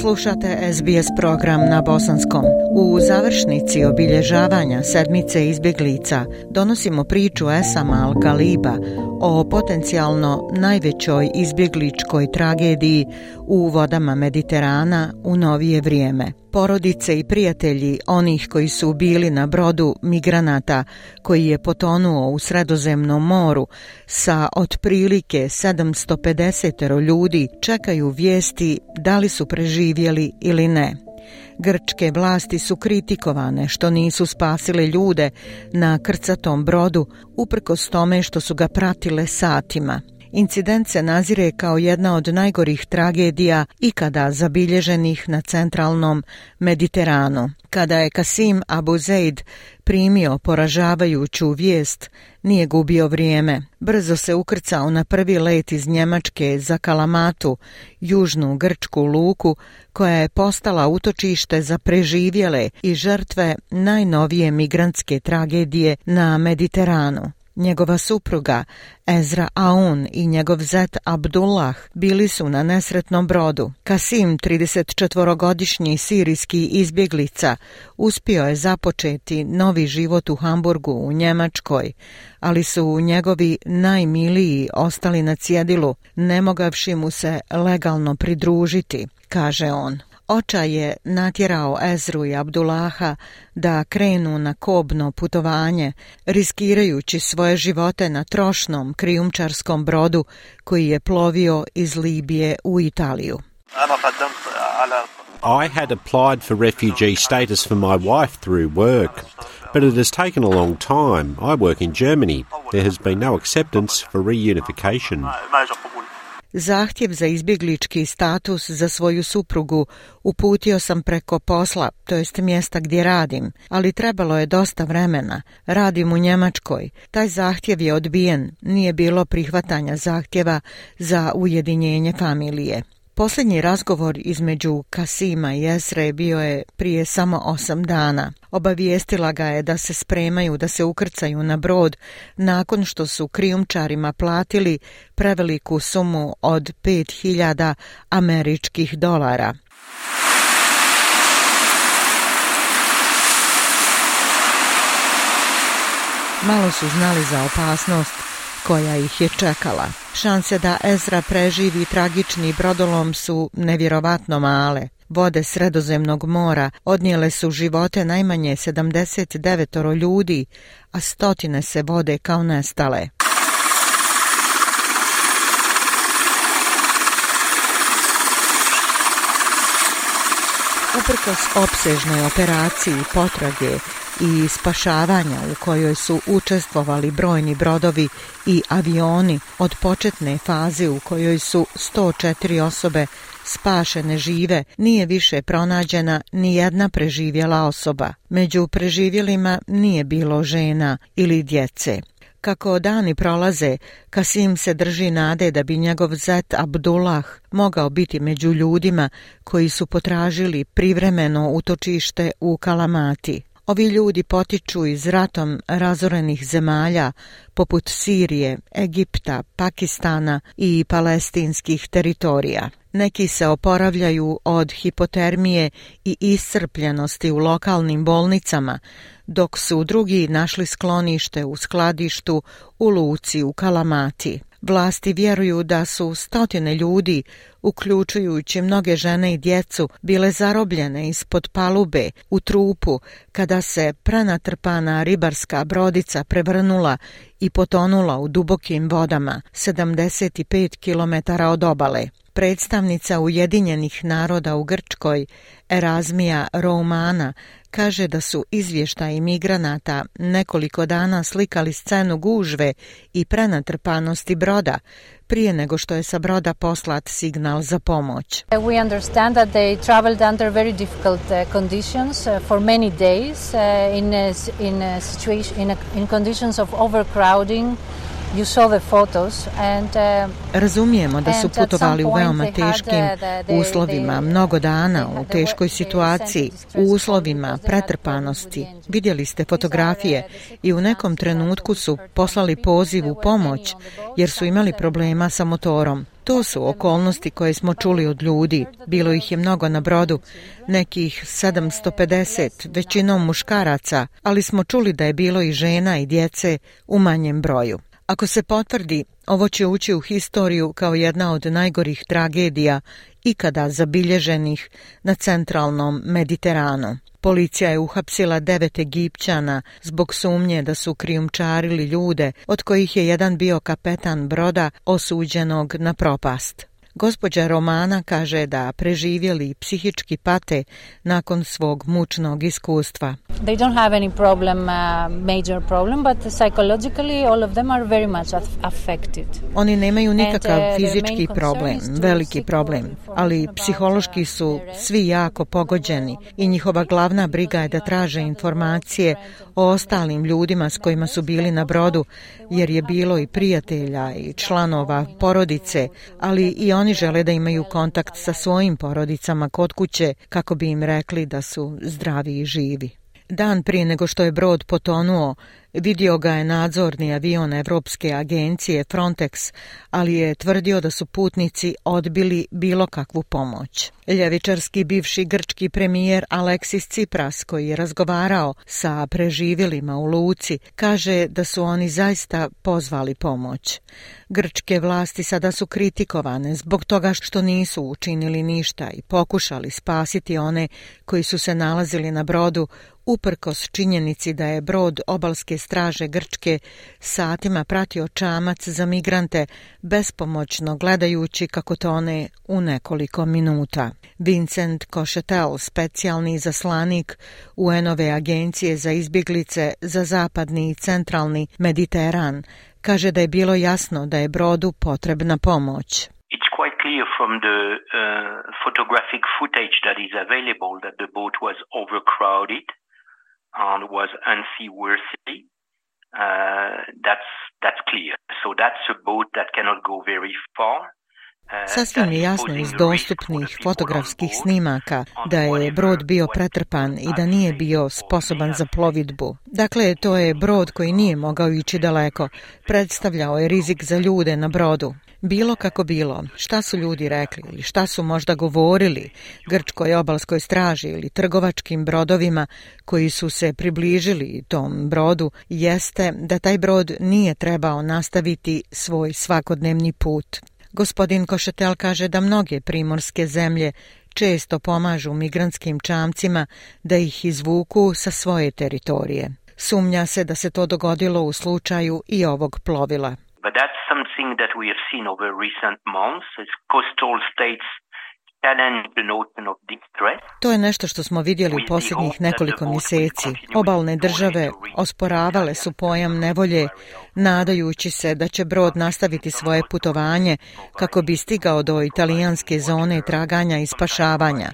Slušate SBS program na Bosanskom. U završnici obilježavanja sedmice izbjeglica donosimo priču Esama Al-Galiba, o potencijalno najvećoj izbjegličkoj tragediji u vodama Mediterana u novije vrijeme. Porodice i prijatelji onih koji su bili na brodu migranata koji je potonuo u Sredozemnom moru sa otprilike 750 ljudi čekaju vijesti da li su preživjeli ili ne. Grčke vlasti su kritikovane što nisu spasile ljude na krcatom brodu, uprkos tome što su ga pratile satima incident se nazire kao jedna od najgorih tragedija ikada zabilježenih na centralnom Mediteranu. Kada je Kasim Abu Zaid primio poražavajuću vijest, nije gubio vrijeme. Brzo se ukrcao na prvi let iz Njemačke za Kalamatu, južnu grčku luku, koja je postala utočište za preživjele i žrtve najnovije migrantske tragedije na Mediteranu. Njegova supruga Ezra Aun i njegov zet Abdullah bili su na nesretnom brodu. Kasim, 34-godišnji sirijski izbjeglica, uspio je započeti novi život u Hamburgu u Njemačkoj, ali su njegovi najmiliji ostali na cjedilu, nemogavši mu se legalno pridružiti, kaže on. Oča je natjerao Ezru i Abdullaha da krenu na kobno putovanje, riskirajući svoje živote na trošnom krijumčarskom brodu koji je plovio iz Libije u Italiju. I had applied for refugee status for my wife through work, but it has taken a long time. I work in Germany. There has been no acceptance for reunification. Zahtjev za izbjeglički status za svoju suprugu uputio sam preko posla, to jest mjesta gdje radim, ali trebalo je dosta vremena. Radim u Njemačkoj. Taj zahtjev je odbijen. Nije bilo prihvatanja zahtjeva za ujedinjenje familije. Posljednji razgovor između Kasima i Esre bio je prije samo osam dana. Obavijestila ga je da se spremaju da se ukrcaju na brod nakon što su krijumčarima platili preveliku sumu od 5000 američkih dolara. Malo su znali za opasnost koja ih je čekala – Šanse da Ezra preživi tragični brodolom su nevjerovatno male. Vode Sredozemnog mora odnijele su živote najmanje 79 ljudi, a stotine se vode kao nestale. Uprkos opsežnoj operaciji potrage, i spašavanja u kojoj su učestvovali brojni brodovi i avioni od početne faze u kojoj su 104 osobe spašene žive, nije više pronađena ni jedna preživjela osoba. Među preživjelima nije bilo žena ili djece. Kako dani prolaze, Kasim se drži nade da bi njegov zet Abdullah mogao biti među ljudima koji su potražili privremeno utočište u Kalamati. Ovi ljudi potiču iz ratom razorenih zemalja poput Sirije, Egipta, Pakistana i palestinskih teritorija. Neki se oporavljaju od hipotermije i iscrpljenosti u lokalnim bolnicama, dok su drugi našli sklonište u skladištu u Luci u Kalamati. Vlasti vjeruju da su stotine ljudi, uključujući mnoge žene i djecu, bile zarobljene ispod palube u trupu kada se prenatrpana ribarska brodica prevrnula i potonula u dubokim vodama 75 km od obale. Predstavnica Ujedinjenih naroda u Grčkoj, Erazmija Romana, kaže da su izvještaji migranata nekoliko dana slikali scenu gužve i prenatrpanosti broda prije nego što je sa broda poslat signal za pomoć. Uh, we understand that they traveled under very difficult uh, conditions uh, for many days in a, in a situation in, a, in conditions of overcrowding You saw the photos and, uh, Razumijemo da su putovali u veoma uh, teškim uslovima, mnogo dana u teškoj situaciji, u uslovima pretrpanosti. Vidjeli ste uh, fotografije i u nekom trenutku su poslali poziv u pomoć jer su imali problema sa motorom. To su okolnosti koje smo čuli od ljudi. Bilo ih je mnogo na brodu, nekih 750, većinom muškaraca, ali smo čuli da je bilo i žena i djece u manjem broju. Ako se potvrdi, ovo će ući u historiju kao jedna od najgorih tragedija ikada zabilježenih na centralnom Mediteranu. Policija je uhapsila devet Egipćana zbog sumnje da su krijumčarili ljude od kojih je jedan bio kapetan broda osuđenog na propast. Gospođa Romana kaže da preživjeli psihički pate nakon svog mučnog iskustva. They don't have any problem, uh, major problem, but psychologically all of them are very much affected. Oni nemaju uh, nikakav fizički problem, veliki problem, ali psihološki su uh, svi jako pogođeni i njihova glavna briga je da traže informacije o ostalim ljudima s kojima su bili na brodu, jer je bilo i prijatelja i članova porodice, ali i on oni žele da imaju kontakt sa svojim porodicama kod kuće kako bi im rekli da su zdravi i živi. Dan prije nego što je brod potonuo, Vidio ga je nadzorni avion Evropske agencije Frontex, ali je tvrdio da su putnici odbili bilo kakvu pomoć. Ljevičarski bivši grčki premijer Aleksis Cipras, koji je razgovarao sa preživjelima u Luci, kaže da su oni zaista pozvali pomoć. Grčke vlasti sada su kritikovane zbog toga što nisu učinili ništa i pokušali spasiti one koji su se nalazili na brodu uprkos činjenici da je brod obalske straže Grčke satima pratio čamac za migrante, bespomoćno gledajući kako tone u nekoliko minuta. Vincent Košetel, specijalni zaslanik UN-ove agencije za izbjeglice za zapadni i centralni Mediteran, kaže da je bilo jasno da je brodu potrebna pomoć. It's quite clear from the uh, photographic footage that is available that the boat was overcrowded on was unseaworthy. Uh, that's that's clear. So that's a boat that cannot go very far. Uh, Sasvim je jasno iz dostupnih fotografskih snimaka da je brod bio pretrpan i da nije bio sposoban za plovidbu. Dakle, to je brod koji nije mogao ići daleko. Predstavljao je rizik za ljude na brodu. Bilo kako bilo, šta su ljudi rekli ili šta su možda govorili grčkoj obalskoj straži ili trgovačkim brodovima koji su se približili tom brodu, jeste da taj brod nije trebao nastaviti svoj svakodnevni put. Gospodin Košetel kaže da mnoge primorske zemlje često pomažu migrantskim čamcima da ih izvuku sa svoje teritorije. Sumnja se da se to dogodilo u slučaju i ovog plovila. But that's something that we have seen over recent months is coastal states To je nešto što smo vidjeli u posljednjih nekoliko mjeseci. Obalne države osporavale su pojam nevolje, nadajući se da će brod nastaviti svoje putovanje kako bi stigao do italijanske zone traganja i spašavanja.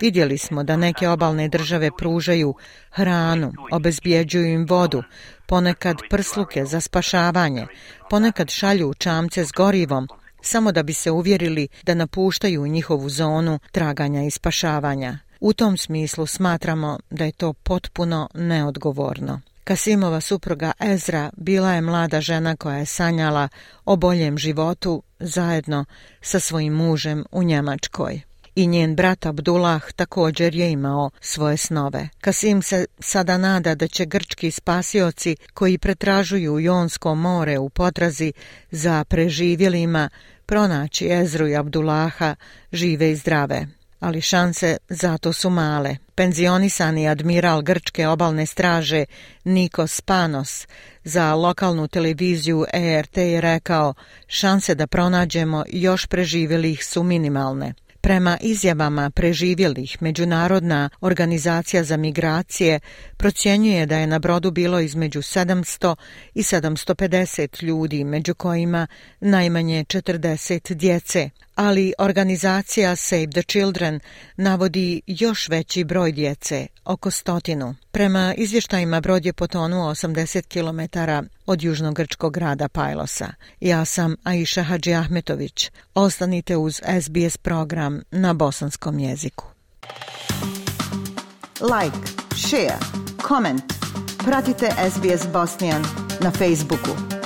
Vidjeli smo da neke obalne države pružaju hranu, obezbijeđuju im vodu, ponekad prsluke za spašavanje, ponekad šalju čamce s gorivom, samo da bi se uvjerili da napuštaju njihovu zonu traganja i spašavanja. U tom smislu smatramo da je to potpuno neodgovorno. Kasimova supruga Ezra bila je mlada žena koja je sanjala o boljem životu zajedno sa svojim mužem u Njemačkoj. I njen brat Abdullah također je imao svoje snove. Kasim se sada nada da će grčki spasioci koji pretražuju Jonsko more u potrazi za preživjelima pronaći Ezru i Abdullaha žive i zdrave. Ali šanse zato su male. Penzionisani admiral grčke obalne straže Nikos Panos za lokalnu televiziju ERT je rekao šanse da pronađemo još preživjelih su minimalne. Prema izjavama preživjelih, Međunarodna organizacija za migracije procjenjuje da je na brodu bilo između 700 i 750 ljudi, među kojima najmanje 40 djece. Ali organizacija Save the Children navodi još veći broj djece, oko stotinu. Prema izvještajima brod je potonuo 80 km od južnog grčkog grada Pajlosa. Ja sam Aisha Hadži Ahmetović. Ostanite uz SBS program na bosanskom jeziku. Like, share, comment. Pratite SBS Bosnian na Facebooku.